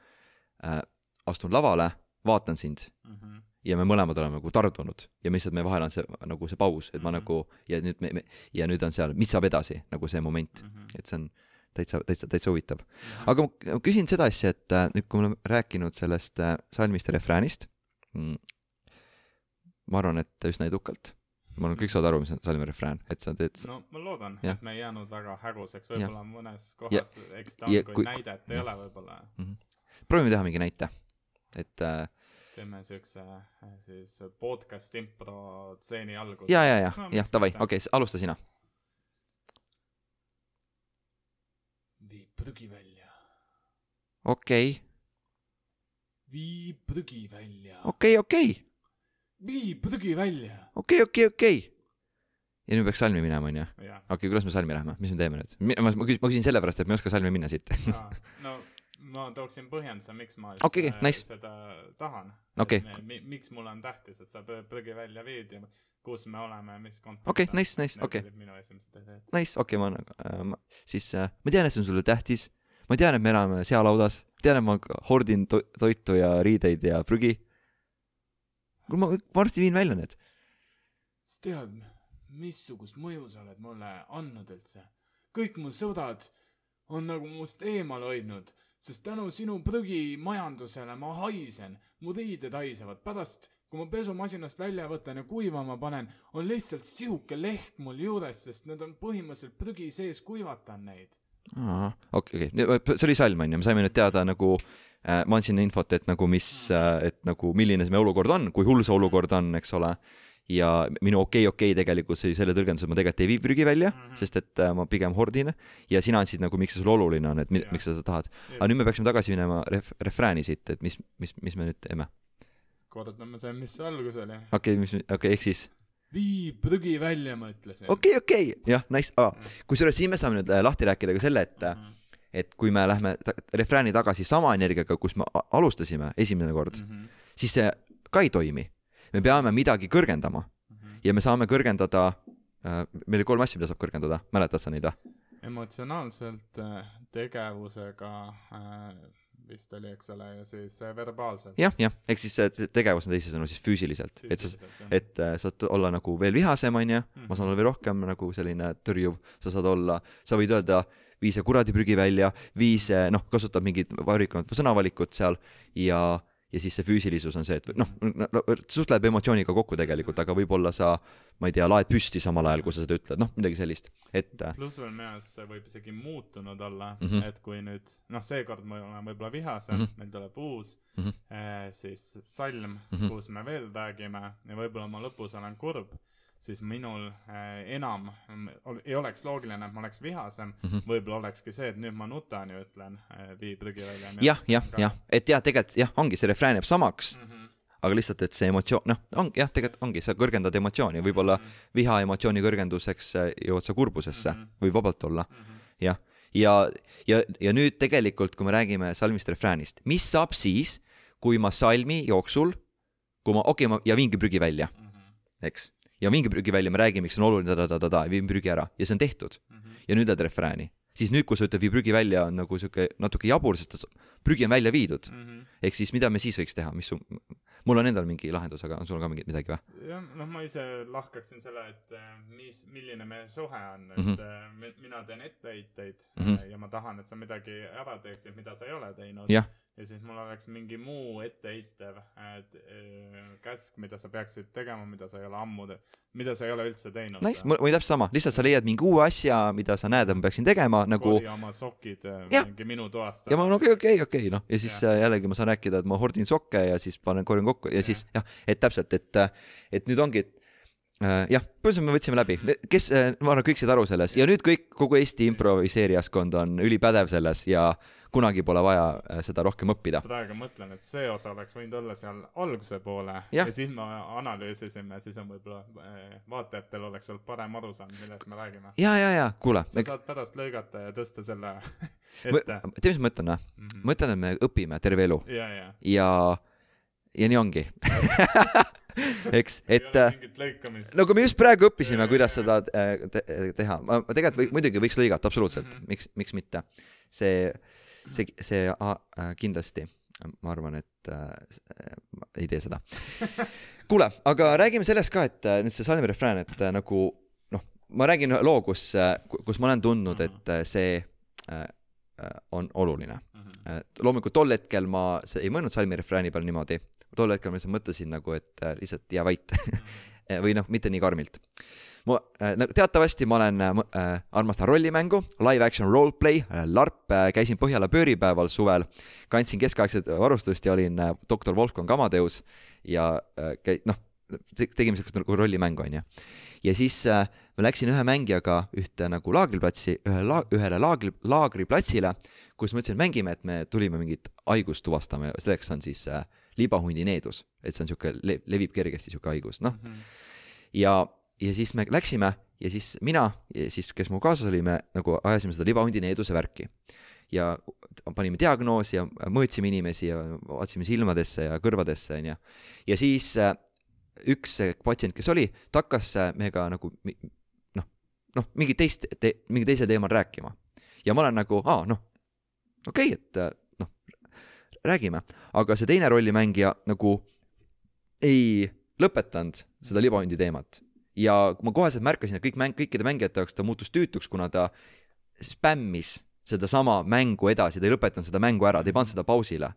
äh, astun lavale, vaatan sind Mhm, ja me mõlemad oleme nagu tardunud ja lihtsalt meie vahel on see nagu see paus, et ma Mhm. nagu ja nüüd me, me ja nüüd on seal, mis saab edasi nagu see moment, mhm, et see on täitsa, täitsa, täitsa huvitav. aga ma küsin seda asja, et äh, nüüd, kui me oleme rääkinud sellest äh, salmist ja refräänist mm,, ma arvan, et üsna edukalt. ma arvan, kõik saavad aru, mis on salmi refrään, et sa teed no ma loodan, et me ei jäänud väga häguseks, võib-olla mõnes kohas, eks ta ja on, kui näidet ei jah. ole võib-olla, proovime teha mingi näite, et äh, teeme siukse eh, siis podcast impro stseeni alguse. ja, ja, ja No,, jah, davai, okei, alusta sina. Vii prügi välja, okei, vii prügi välja, okei, okei, vii prügi välja. okei, okei, okei. ja nüüd peaks salmi minema, onju. okei okay,, kuidas me salmi lähme, mis me teeme nüüd? ma, ma küsin, ma küsin sellepärast, et ma ei oska salmi minna siit. no ma tooksin põhjenduse, miks ma Okei, äh, nice. seda tahan. Okei. miks mul on tähtis, et sa prü- prügi välja viid ja kus me oleme, mis kontekst Okei, on. nice, nice, okei. olid minu esimesed ideed. Nice, okei okay,, ma nagu äh,, ma siis äh, ma tean, et see on sulle tähtis. ma tean, et me elame sealaudas, tean, et ma hordin to toitu ja riideid ja prügi. kuule, ma, ma varsti viin välja need. sa tead, missugust mõju sa oled mulle andnud üldse? kõik mu sõbrad on nagu must eemal hoidnud, sest tänu sinu prügimajandusele ma haisen, mu riided haisevad, pärast kui ma pesumasinast välja võtan ja kuivama panen, on lihtsalt sihuke leht mul juures, sest need on põhimõtteliselt prügi sees, kuivatan neid. okei, okei, see oli salm onju, me saime nüüd teada nagu äh,, ma andsin infot, et nagu mis äh,, et nagu milline see meie olukord on, kui hull see olukord on, eks ole. ja minu okei, okei tegelikult see selle tõlgenduse, ma tegelikult ei vii prügi välja mm. -hmm. sest et äh, ma pigem hordin ja sina andsid nagu, miks see sulle oluline on, et mi, miks sa seda tahad. aga nüüd me peaksime tagasi minema ref-, refrääni siit, et mis, mis, mis me nüüd teeme. Kordame see, mis see algus oli. okei okay,, mis, okei okay,, ehk siis vii prügi välja, ma ütlesin. okei, okei, jah, nice ah,, kusjuures siin me saame nüüd äh, lahti rääkida ka selle, et Mhm. et kui me lähme ta- refrääni tagasi sama energiaga, kus me alustasime esimene kord mm. -hmm. siis see ka ei toimi. me peame midagi kõrgendama Mhm. ja me saame kõrgendada äh,, meil oli kolm asja, mida saab kõrgendada, mäletad sa neid või? emotsionaalselt äh, tegevusega äh, vist oli, eks ole, ja siis äh, verbaalselt. jah, jah, ehk siis see see tegevus on teisisõnu siis füüsiliselt, et sa, et äh, saad olla nagu veel vihasem, onju, ma saan olla veel rohkem nagu selline tõrjuv, sa saad olla, sa võid öelda, vii see kuradi prügi välja, vii see, noh, kasutad mingit varrikamat sõnavalikut seal ja, ja siis see füüsilisus on see, et noh, suht läheb emotsiooniga kokku tegelikult, aga võib-olla sa, ma ei tea, laed püsti samal ajal, kui sa seda ütled, noh, midagi sellist, et äh, pluss veel minu arust võib isegi muutunud olla mm. -hmm. et kui nüüd, noh, seekord ma olen võib-olla vihasem mm, Mhm. -hmm. meil tuleb uus mm. -hmm. äh, siis salm mm. -hmm. kus me veel räägime ja võib-olla ma lõpus olen kurb, siis minul äh, enam mm, ei oleks loogiline, et ma oleks vihasem mm. -hmm. võib-olla olekski see, et nüüd ma nutan ja ütlen äh, vii prügi välja. jah, jah, jah, et jah, tegelikult jah, ongi see refrään jääb samaks, mm. -hmm. aga lihtsalt, et see emotsioon, noh, ongi jah, tegelikult ongi, sa kõrgendad emotsiooni, võib-olla viha emotsiooni kõrgenduseks äh, jõuad sa kurbusesse mm. -hmm. võib vabalt olla, Mm -hmm. jah. ja, ja, ja nüüd tegelikult, kui me räägime salmist refräänist, mis saab siis, kui ma salmi jooksul, kui ma, okei okay,, ma ja viingi prügi välja, Mm -hmm. eks. Ja viingi prügi välja, me räägime, miks see on oluline, ta-ta-ta-ta, viin prügi ära ja see on tehtud Mm -hmm. ja nüüd lähed refrääni, siis nüüd, kui sa ütled vii prügi välja, on nagu sihuke natuke jabur, sest ta- prügi on välja viidud. Mm -hmm. ehk siis mida me siis võiks teha, mis su, mul on endal mingi lahendus, aga on sul ka mingit midagi või? jah, noh, ma ise lahkaksin selle, et äh, mis, milline meie suhe on, et mm -hmm. mina teen etteheiteid mm. -hmm. ja ma tahan, et sa midagi ära teeksid, mida sa ei ole teinud. jah, ja siis mul oleks mingi muu etteheitev et, äh, käsk, mida sa peaksid tegema, mida sa ei ole ammu, mida sa ei ole üldse teinud. nice, mul oli täpselt sama, lihtsalt sa leiad mingi uue asja, mida sa näed, et ma peaksin tegema nagu korja oma sokid äh, Jah. mingi minu toast. ja ma olen okei, okei, okei, noh, ja siis Jah. äh, jällegi ma saan rääkida, et ma hordin sokke ja siis panen, korjan kokku ja Jah. siis jah, et täpselt, et, et nüüd ongi, et äh, jah, põhimõtteliselt me võtsime läbi, kes, ma arvan, kõik said aru selles ja nüüd kõik, kogu Eesti improviseerijaskond on ülipädev selles ja kunagi pole vaja äh, seda rohkem õppida. praegu mõtlen, et see osa oleks võinud olla seal alguse poole Jah. ja siis me analüüsisime, siis on võib-olla äh, vaatajatel oleks olnud parem arusaam, millest me räägime. ja, ja, ja kuule, sa saad pärast lõigata ja tõsta selle tead, ette. mis ma mõtlen või? Mhm. ma mõtlen, et me õpime terve elu ja, ja. ja, ja nii ongi. eks, et äh, lõikamist. nagu me just praegu õppisime, kuidas seda äh, te teha, ma tegelikult või, muidugi võiks lõigata absoluutselt mm, Mhm. -hmm. miks, miks mitte. see, see, see äh, kindlasti, ma arvan, et äh, ei tee seda. kuule, aga räägime sellest ka, et nüüd see salmi refrään, et nagu noh, ma räägin ühe loo, kus, kus ma olen tundnud, et äh, see äh, on oluline. Mhm. et loomulikult tol hetkel ma ei mõelnud salmi refrääni peal niimoodi, tol hetkel ma lihtsalt mõtlesin nagu, et äh, lihtsalt jää vait või noh, mitte nii karmilt. ma äh,, nagu teatavasti ma olen äh,, äh, armastan rollimängu, live action roleplay äh,, larp käisin Põhjala pööripäeval suvel, kandsin keskaegset varustust ja olin äh, doktor Wolfgang Amadeus ja äh, käi-, noh, tegime siukest nagu rollimängu, onju. ja siis äh, ma läksin ühe mängijaga ühte nagu laagriplatsi, ühe la-, ühele laagri, laagriplatsile, kus ma ütlesin, et mängime, et me tulime mingit haigust tuvastama ja selleks on siis äh, libahundi-needus, et see on siuke le,, levib kergesti siuke haigus, noh, Mhm. ja, ja siis me läksime ja siis mina ja siis, kes mu kaasas oli, me nagu ajasime seda libahundi needuse värki. ja panime diagnoosi ja mõõtsime inimesi ja vaatasime silmadesse ja kõrvadesse, onju. ja siis äh, üks patsient, kes oli, ta hakkas äh, meiega nagu noh, noh, mingi teist te,, mingi teisel teemal rääkima. ja ma olen nagu, aa noh, okei okay,, et äh, räägime, aga see teine rollimängija nagu ei lõpetanud seda libahundi teemat ja ma koheselt märkasin, et kõik mäng, kõikide mängijate jaoks ta muutus tüütuks, kuna ta spämmis sedasama mängu edasi, ta ei lõpetanud seda mängu ära, ta ei pannud seda pausile.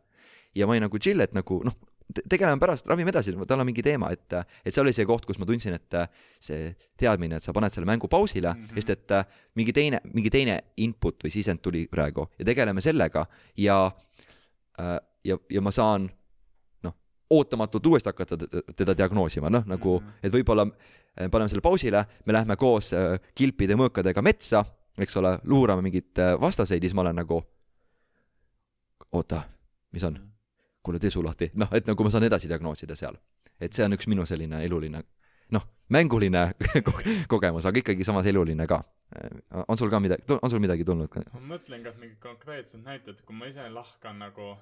ja ma olin nagu chill, et nagu noh, tegeleme pärast, ravime edasi, tal on mingi teema, et, et see oli see koht, kus ma tundsin, et see teadmine, et sa paned selle mängu pausile mm. -hmm. sest et äh, mingi teine, mingi teine input või sisend tuli praegu ja tegeleme sellega ja, ja, ja ma saan noh, ootamatult uuesti hakata teda- diagnoosima, noh nagu Mhm., et võib-olla äh, paneme selle pausile, me lähme koos äh, kilpide mõõkadega metsa, eks ole, luurame mingeid äh, vastaseid ja siis ma olen nagu oota, mis on? kuule, tee suu lahti, noh, et nagu ma saan edasi diagnoosida seal. et see on üks minu selline eluline, noh, mänguline ko- kogemus, aga ikkagi samas eluline ka. On sul ka midagi, on sul midagi tulnud ka? ma mõtlen, kas mingid konkreetsed näited, kui ma ise lahkan nagu,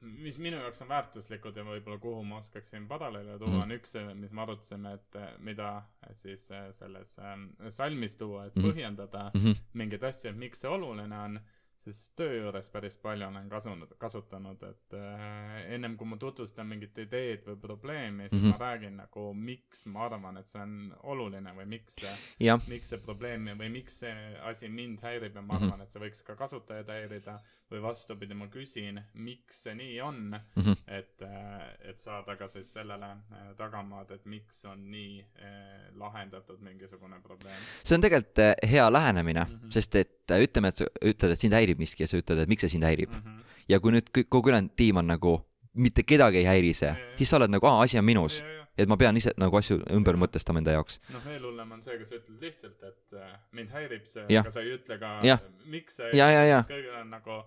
mis minu jaoks on väärtuslikud ja võib-olla kuhu ma oskaksin paralleele tuua mm., on üks, mis me arutasime, et eh, mida siis eh, selles ähm, salmis tuua, et Mhm. põhjendada Mm -hmm. mingeid asju, et miks see oluline on, sest töö juures päris palju olen kasunud, kasutanud, et äh, ennem kui ma tutvustan mingit ideed või probleemi, siis Mhm. mm -hmm. ma räägin nagu, miks ma arvan, et see on oluline või miks see miks see probleem või miks see asi mind häirib ja ma Mhm. arvan, et see võiks ka kasutajaid häirida või vastupidi, ma küsin, miks see nii on, Mhm. et, et saada ka siis sellele äh, tagamaad, et miks on nii eh, lahendatud mingisugune probleem. see on tegelikult äh, hea lähenemine mm. -hmm. sest et äh, ütleme, et sa ütled, et sind häirib miski ja sa ütled, et miks see sind häirib mm. -hmm. ja kui nüüd kõik, kogu ülejäänud tiim on nagu mitte kedagi ei häiri see Ja, ja, ja., siis sa oled nagu, aa, asi on minus. Et ma pean ise nagu asju ümber mõtestama enda jaoks. noh, veel hullem on see, kui sa ütled lihtsalt, et äh, mind häirib see, aga sa ei ütle ka miks see ja, ja, ja, kõigil on nagu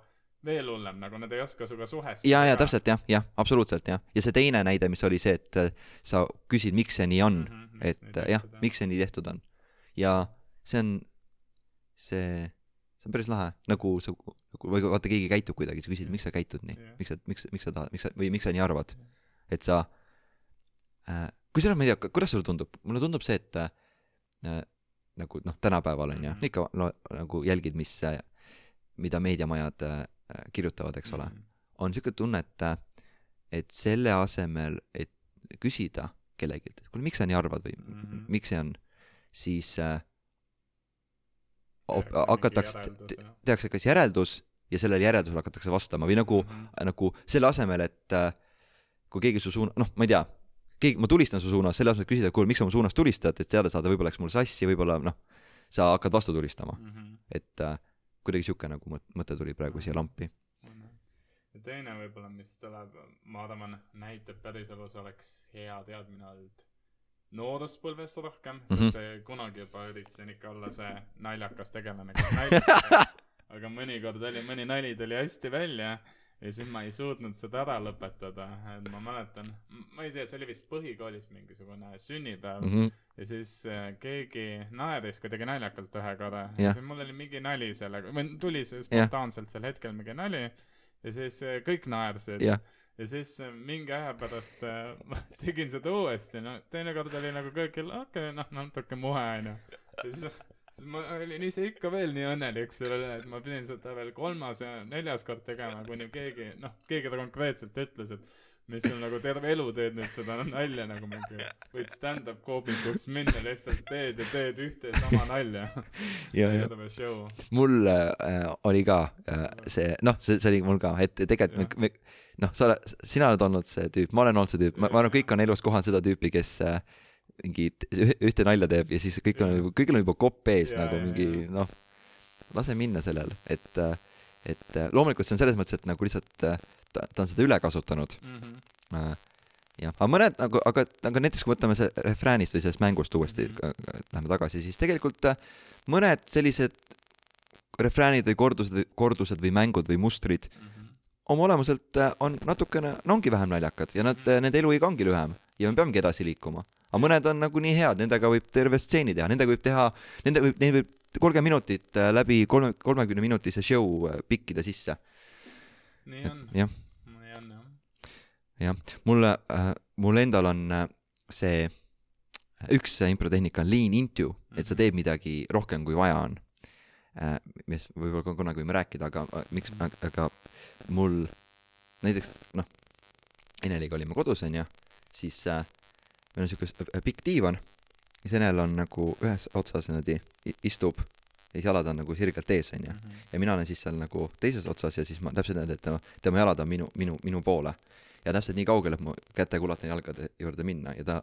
veel hullem, nagu nad ei oska sinuga suhestuda. ja, ja täpselt jah, jah, absoluutselt jah. ja see teine näide, mis oli see, et äh, sa küsid, miks see nii on mm, -hmm. et äh, jah, miks see nii tehtud on. ja see on, see, see on päris lahe, nagu sa, või vaata, keegi käitub kuidagi, sa küsid, miks sa käitud nii Jah., miks sa, miks, miks sa tahad, miks sa, või miks sa nii arvad, et sa kusjuures ma ei tea, kuidas sulle tundub, mulle tundub see, et äh, nagu noh, tänapäeval on ju Mhm., ikka no, nagu jälgid, mis, mida meediamajad äh, kirjutavad, eks ole, Mhm. on niisugune tunne, et, et selle asemel, et küsida kellelgi, et kuule, miks sa nii arvad või mm. -hmm. miks see on, siis äh, op- hakatakse, tehakse kas järeldus ja sellele järeldusele hakatakse vastama või nagu Mhm. nagu selle asemel, et äh, kui keegi su suuna, noh, ma ei tea, keegi, ma tulistan su suunas, selle asemel, et küsida, kuule, miks sa mu suunas tulistad, et teada saada, võib-olla läks mul sassi, võib-olla noh, sa hakkad vastu tulistama, Mhm. et äh, kuidagi sihuke nagu mõt- mõte tuli praegu siia lampi. ja teine võib-olla, mis tuleb, ma arvan, näitab päriselus oleks hea teadmine olnud, nooruspõlves rohkem mm, Mhm. -hmm. sest eh, kunagi juba üritasin ikka olla see naljakas tegelane, kes naljakas aga mõnikord oli, mõni nali tuli hästi välja ja siis ma ei suutnud seda ära lõpetada, et ma mäletan, ma ei tea, see oli vist põhikoolis mingisugune sünnipäev mm. -hmm. ja siis äh, keegi naeris kuidagi naljakalt ühe korra Jah. ja siis mul oli mingi nali sellega või tuli see spontaanselt sel hetkel mingi nali ja siis äh, kõik naersid jah, ja siis äh, mingi aja pärast ma tegin seda uuesti, no teinekord oli nagu kõigil okei okay,, noh natuke muhe onju. ja siis, siis ma olin ise ikka veel nii õnnelik selle üle, et ma pidin seda veel kolmas ja neljas kord tegema, kuni keegi, noh, keegi ta konkreetselt ütles, et mis sul nagu terve elu teed nüüd seda nalja nagu mingi, võid stand-up koomikuks minna, lihtsalt teed ja teed ühte ja sama nalja. mul äh, oli ka äh, see, noh, see, see oli mul ka, et tegelikult me, me, noh, sa oled, sina oled olnud see tüüp, ma olen olnud see tüüp, ma, ma arvan, kõik on elus kohanud seda tüüpi, kes äh, mingi ühe- ühte nalja teeb ja siis kõik on, kõigil on juba kopp ees Jaa, nagu mingi noh, lase minna sellel, et äh, et äh, loomulikult see on selles mõttes, et nagu lihtsalt äh, ta, ta on seda üle kasutanud Mhm. äh, jah, aga mõned nagu, aga, aga näiteks kui võtame see refräänist või sellest mängust uuesti mm, -hmm. lähme tagasi, siis tegelikult äh, mõned sellised refräänid või kordused või kordused või mängud või mustrid Mhm. oma olemuselt äh, on natukene, no ongi vähem naljakad ja nad, Mhm. nende eluiga ongi lühem ja me peamegi edasi liikuma. Aga mõned on nagu nii head, nendega võib terve stseeni teha, nendega võib teha, nende võib, neil võib kolmkümmend minutit äh, läbi kolme, kolmekümne minutise show äh, pikkida sisse. nii on. jah. nii on jah. jah, mulle äh,, mul endal on äh, see, üks improtehnika on lean into, et sa Mhm. teed midagi rohkem, kui vaja on äh,. millest võib-olla kunagi võime rääkida, aga äh, miks, aga mul näiteks noh, Eneliga olime kodus onju, siis äh, meil on siuke s- äh, pikk diivan, siis Enel on nagu ühes otsas niimoodi istub ja siis jalad on nagu sirgelt ees onju Mhm. ja mina olen siis seal nagu teises otsas ja siis ma täpselt näen, et tema, tema jalad on minu, minu, minu poole. ja täpselt nii kaugele, et ma kätega ulatan jalgade juurde minna ja ta,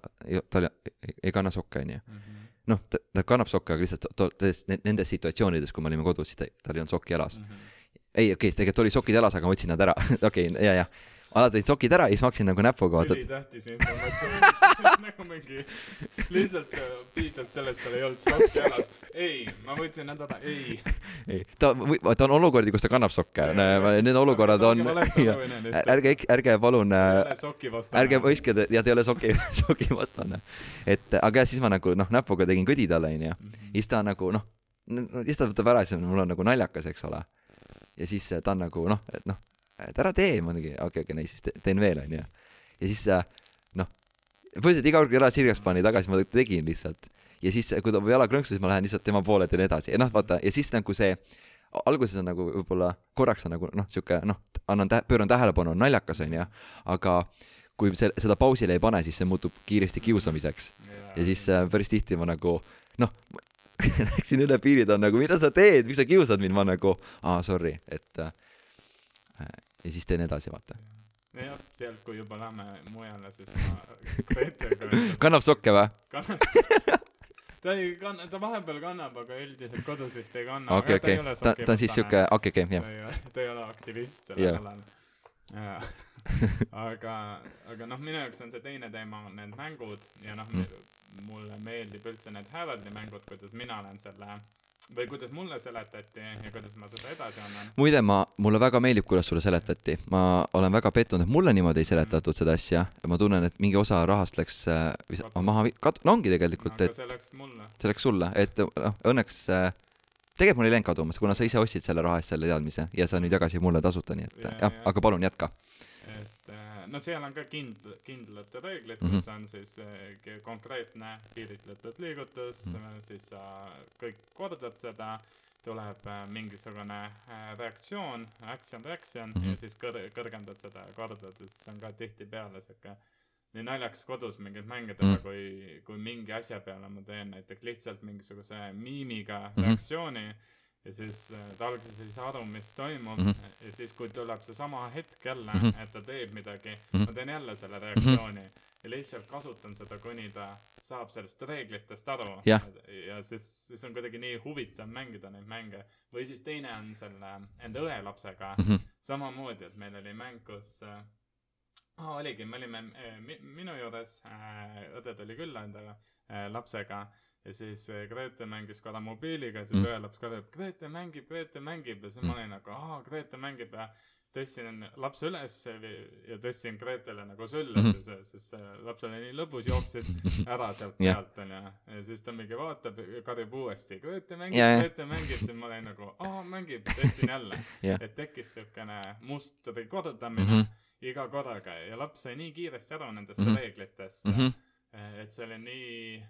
tal ei, ei kanna sokke, onju. Mhm. noh, ta, ta kannab sokke, aga lihtsalt to- tõesti ne- nendes situatsioonides, kui me olime kodus, siis ta, tal ei olnud sokki jalas. Mhm. ei, okei okay,, tegelikult oli sokid jalas, aga ma võtsin nad ära, okei okay,, ja, ja. Alati olid sokid ära ja siis ma hakkasin nagu näpuga vaata, ülitähtis informatsioon. Nagu mingi lihtsalt äh, piisas sellest tal ei olnud sokk jalas ei ma võtsin nad ära ei. Ei, ta, ta on olukordi, kus ta kannab sokke, need olukorrad on, ärge, ärge palun äh, ärge võiske, ja ta ei ole soki, soki vastane. et aga jah, siis ma nagu noh, näpuga tegin kõdi talle onju. Ja Mhm. siis ta nagu noh, siis ta võtab ära, siis mul on nagu naljakas, eks ole. ja siis äh, ta on nagu noh, et noh, et ära tee, ma mingi okei, okei, nii siis te- teen veel onju. ja siis äh, noh, põhimõtteliselt iga kord, kui jala sirgeks pani tagasi, ma tegin lihtsalt. ja siis, kui ta jala krõnksus, siis ma lähen lihtsalt tema poole, teen edasi. Ja noh, vaata ja siis nagu see alguses on nagu võib-olla korraks on nagu noh, sihuke noh, annan tä-, pööran tähelepanu, on naljakas onju, aga kui see, seda pausile ei pane, siis see muutub kiiresti kiusamiseks. Ja siis äh, päris tihti ma nagu noh, läksin üle piiri, ta on nagu, mida sa teed, miks sa kiusad mind, ma nagu, aa sorry, et äh, ja siis teen edasi, vaata. jah sealt kui juba lähme mujale siis ma Gretega ütlen kannab sokke või? kannab. Ta ei kanna ta vahepeal kannab aga üldiselt kodus vist ei kanna. Okei, okei, ta, ta on siis siuke, okei, okei, jah, ta ei ole aktivist sellel alal jaa. Aga aga noh minu jaoks on see teine teema on need mängud ja noh Mm. mulle meeldib üldse need Heraldi mängud kuidas mina olen selle või kuidas mulle seletati ja kuidas ma seda edasi annan? Muide, ma, mulle väga meeldib, kuidas sulle seletati, ma olen väga pettunud, et mulle niimoodi ei seletatud seda asja, ma tunnen, et mingi osa rahast läks äh, vis- maha, kat-, no ongi tegelikult, aga et see läks mulle. see läks sulle, et noh, õnneks äh, tegelikult mul ei läinud kaduma, kuna sa ise ostsid selle raha eest selle teadmise ja sa nüüd jagasid mulle tasuta, nii et Jaa, jah, jaa. aga palun jätka. Et äh, no seal on ka kindl- kindlad reeglid Mhm. kus on siis ke- konkreetne piiritletud liigutus Mhm. siis sa kõik kordad seda tuleb mingisugune reaktsioon action reaction Mhm. ja siis kõr- kõrgendad seda ja kordad et see on ka tihtipeale siuke nii naljakas kodus mingeid mänge teha Mhm. mm. kui kui mingi asja peale ma teen näiteks lihtsalt mingisuguse miimiga Mhm. reaktsiooni ja siis äh, ta alguses ei saa aru mis toimub Mhm. ja siis kui tuleb seesama hetk jälle Mhm. et ta teeb midagi Mhm. ma teen jälle selle reaktsiooni ja lihtsalt kasutan seda kuni ta saab sellest reeglitest aru Jah. ja siis siis on kuidagi nii huvitav mängida neid mänge või siis teine on selle enda õelapsega Mhm. samamoodi et meil oli mäng kus aa, oligi, me olime äh, mi- minu juures äh,, õde tuli külla enda äh, lapsega ja siis äh, Grete mängis korra mobiiliga, siis Mm. õe laps karjub, Grete mängib, Grete mängib ja siis Mm. ma olin nagu, aa, Grete mängib ja tõstsin lapse üles ja tõstsin Gretele nagu sülle mm, -hmm. sest see laps oli nii lõbus, jooksis ära sealt Jah. pealt onju. ja siis ta mingi vaatab karjub uuesti, Grete mängib ja. Grete mängib, siis ma olin nagu, aa mängib, tõstsin jälle Jah. et tekkis siukene mustri kordamine mm -hmm. iga korraga ja laps sai nii kiiresti aru nendest mm. -hmm. reeglitest mm, -hmm. et see oli nii,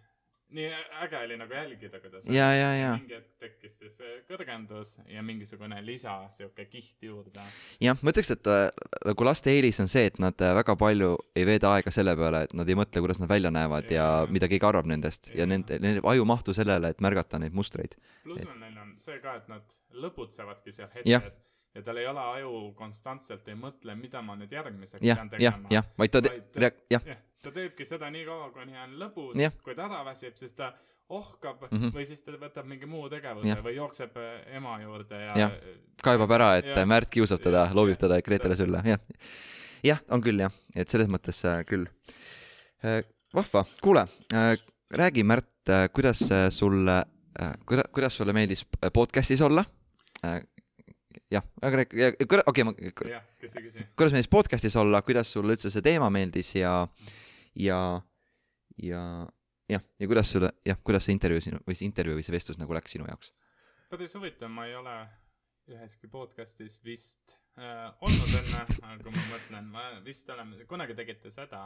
nii äge oli nagu jälgida, kuidas ja, ja, ja, mingi hetk tekkis siis äh, kõrgendus ja mingisugune lisa siuke kiht juurde. jah, ma ütleks, et äh, nagu laste eelis on see, et nad äh, väga palju ei veeda aega selle peale, et nad ei mõtle, kuidas nad välja näevad ja Jaa. mida keegi arvab nendest ja Jaa. nende, nende aju mahtu sellele, et märgata neid mustreid. pluss on neil on see ka, et nad lõbutsevadki seal Jah. hetkes ja tal ei ole aju konstantselt ei mõtle, mida ma nüüd järgmiseks jah pean, jah tegema,. jah, vaid ta te- Vaid ta-, jah, jah, ta teebki seda nii kaua, kuni on lõbus Jah., kui ta ära väsib, siis ta ohkab mm. -hmm. või siis ta võtab mingi muu tegevuse Jah. või jookseb äh, ema juurde ja, Jah. kaebab ära, et Jah. ja. Märt kiusab teda Jah., loobib teda Gretele sülle, jah. jah, on küll jah, et selles mõttes äh, küll. vahva, kuule äh,, räägi, Märt, kuidas äh, sulle äh,, kuida-, kuidas sulle meeldis äh, podcast'is olla äh,? jah, aga räägi, okei, ma, küsi, küsi. kuidas meeldis podcast'is olla, kuidas sulle üldse see teema meeldis ja, ja, ja jah, ja kuidas sulle, jah, kuidas see intervjuu sinu või see intervjuu või see vestlus nagu läks sinu jaoks? päris huvitav, ma ei ole üheski podcast'is vist äh, olnud enne, kui ma mõtlen, ma vist olen, kunagi tegite seda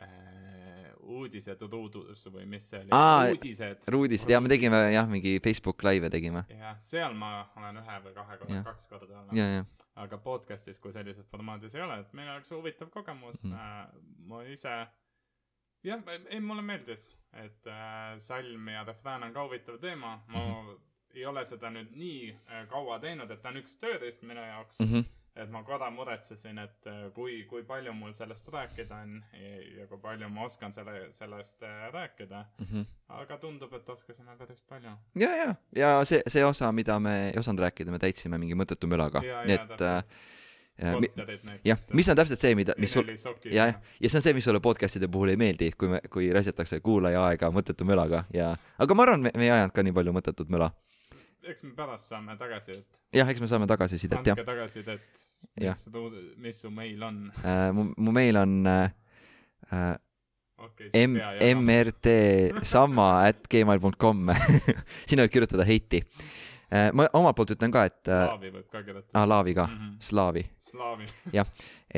äh, uudised ruudus või mis see oli uudised. Ruudist ja me tegime jah, mingi Facebook live'e tegime. jah, seal ma olen ühe või kahe korra Jah., kaks korda olnud. aga podcast'is, kui sellises formaadis ei ole, et meil oleks huvitav kogemus mm. äh,. ma ise, jah, ei mulle meeldis, et äh, salm ja refrään on ka huvitav teema, ma mm. -hmm. ei ole seda nüüd nii äh, kaua teinud, et ta on üks tööriist minu jaoks mm. -hmm. Et ma korra muretsesin, et äh, kui, kui palju mul sellest rääkida on ja, ja kui palju ma oskan selle, sellest äh, rääkida. aga tundub, et oskasime päris palju. ja, ja, ja see, see osa, mida me ei osanud rääkida, me täitsime mingi mõttetu mölaga, nii et äh, täpselt. äh, näiteks. jah, mis on täpselt see, mida, mis sul, ja, ja see on see, mis sulle podcast'ide puhul ei meeldi, kui me, kui raisatakse kuulaja aega mõttetu mölaga ja, aga ma arvan, me, me ei ajanud ka nii palju mõttetut möla. Eks me pärast saame tagasisidet. jah, eks me saame tagasisidet jah andke tagasisidet, Jah. mis, mis su meil on. äh,. mu, mu meil on äh, äh, okei, m, mrt samma at gmail.com sinna võib kirjutada heiti äh,. ma omalt poolt ütlen ka, et äh, slaavi võib ka kirjutada ah,. laavi ka, Mhm. slaavi, slaavi.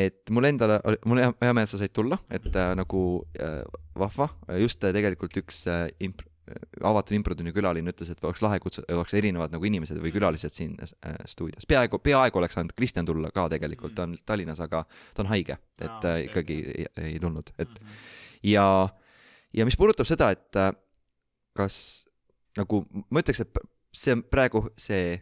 et mul endale, mul hea hea meel, et sa said tulla, et äh, nagu äh, vahva, just äh, tegelikult üks äh, imp-, avatud improtunni külaline ütles, et oleks lahe kutsuda, oleks erinevad nagu inimesed või külalised siin äh, stuudios, peaaegu, peaaegu oleks saanud Kristjan tulla ka tegelikult, ta on Tallinnas, aga ta on haige, et Aa, äh, okei. ikkagi ei, ei tulnud, et Mhm. ja, ja mis puudutab seda, et äh, kas nagu ma ütleks, et see on praegu see,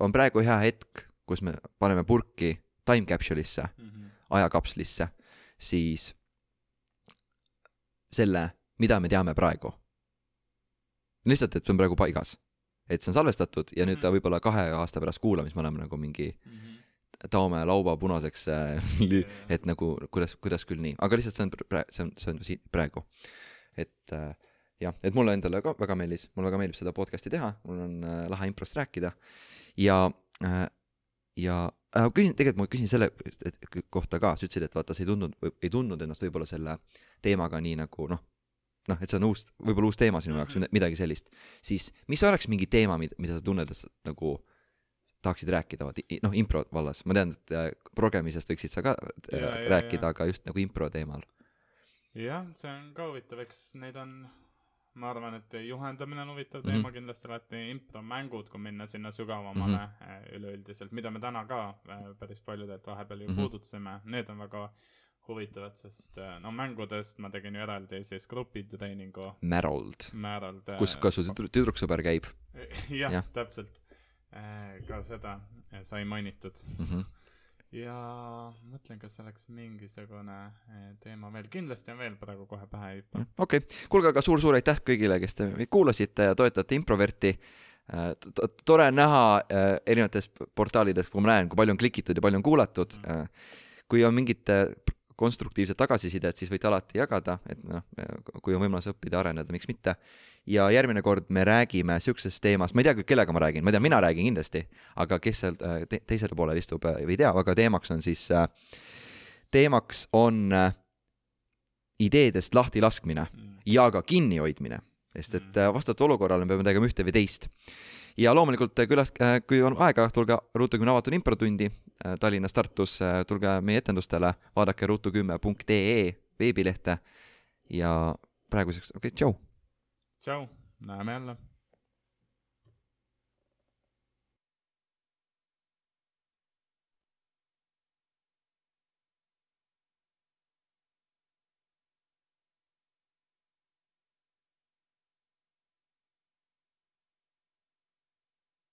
on praegu hea hetk, kus me paneme purki time capsule'isse, Mhm. ajakapslisse, siis selle, mida me teame praegu. lihtsalt, et see on praegu paigas. et see on salvestatud ja nüüd ta võib-olla kahe aasta pärast kuulamist me oleme nagu mingi taome lauba punaseks äh, et nagu kuidas, kuidas küll nii, aga lihtsalt see on praegu, see on, see on siin praegu. et äh, jah, et mulle endale ka väga meeldis, mulle väga meeldib seda podcast'i teha, mul on äh, lahe improst rääkida. Ja äh,, ja äh, küsin, tegelikult ma küsin selle kohta ka, sa ütlesid, et vaata, sa ei tundnud, ei tundnud ennast võib-olla selle teemaga nii nagu noh, noh, et see on uus, võib-olla uus teema sinu jaoks või midagi sellist, siis mis oleks mingi teema, mida, mida sa tunned, et sa nagu tahaksid rääkida, noh, impro vallas, ma tean, et äh, progemisest võiksid sa ka äh, Ja, rääkida, aga just nagu impro teemal. jah, see on ka huvitav, eks neid on, ma arvan, et juhendamine on huvitav Mhm. teema mm -hmm. kindlasti alati, impromängud, kui minna sinna sügavamale mm -hmm. üleüldiselt, mida me täna ka päris paljudelt vahepeal ju mm Mhm. -hmm. puudutasime, need on väga huvitavad, sest äh, no mängudest ma tegin ju eraldi siis grupitreeningu Märold, määral. kus ka su tüdru- tüdruksõber käib jah ja., täpselt. ka seda äh, sai mainitud mm. -hmm. ja mõtlen, kas oleks mingisugune äh, teema veel, kindlasti on veel praegu kohe pähe ei hüppa. okei okay., kuulge aga suur-suur aitäh kõigile, kes te meid kuulasite ja toetate Improverti. tore on näha äh, erinevates portaalides, kui ma näen, kui palju on klikitud ja palju on kuulatud. kui on mingid äh, konstruktiivset tagasisidet, siis võite alati jagada, et noh, kui on võimalus õppida, areneda, miks mitte. ja järgmine kord me räägime niisugusest teemast, ma ei tea küll, kellega ma räägin, ma tean, mina räägin kindlasti, aga kes seal te teisel poolel istub, ei tea, aga teemaks on siis, teemaks on ideedest lahtilaskmine mm. ja ka kinnihoidmine, sest et mm. vastavalt olukorrale me peame tegema ühte või teist ja loomulikult äh, külas, äh, kui on aega, tulge Ruutu kümne avatud improtundi äh, Tallinnas, Tartus, tulge meie etendustele, vaadake ruutukümme.ee veebilehte ja praeguseks, okei okay,, tšau! tšau, näeme jälle!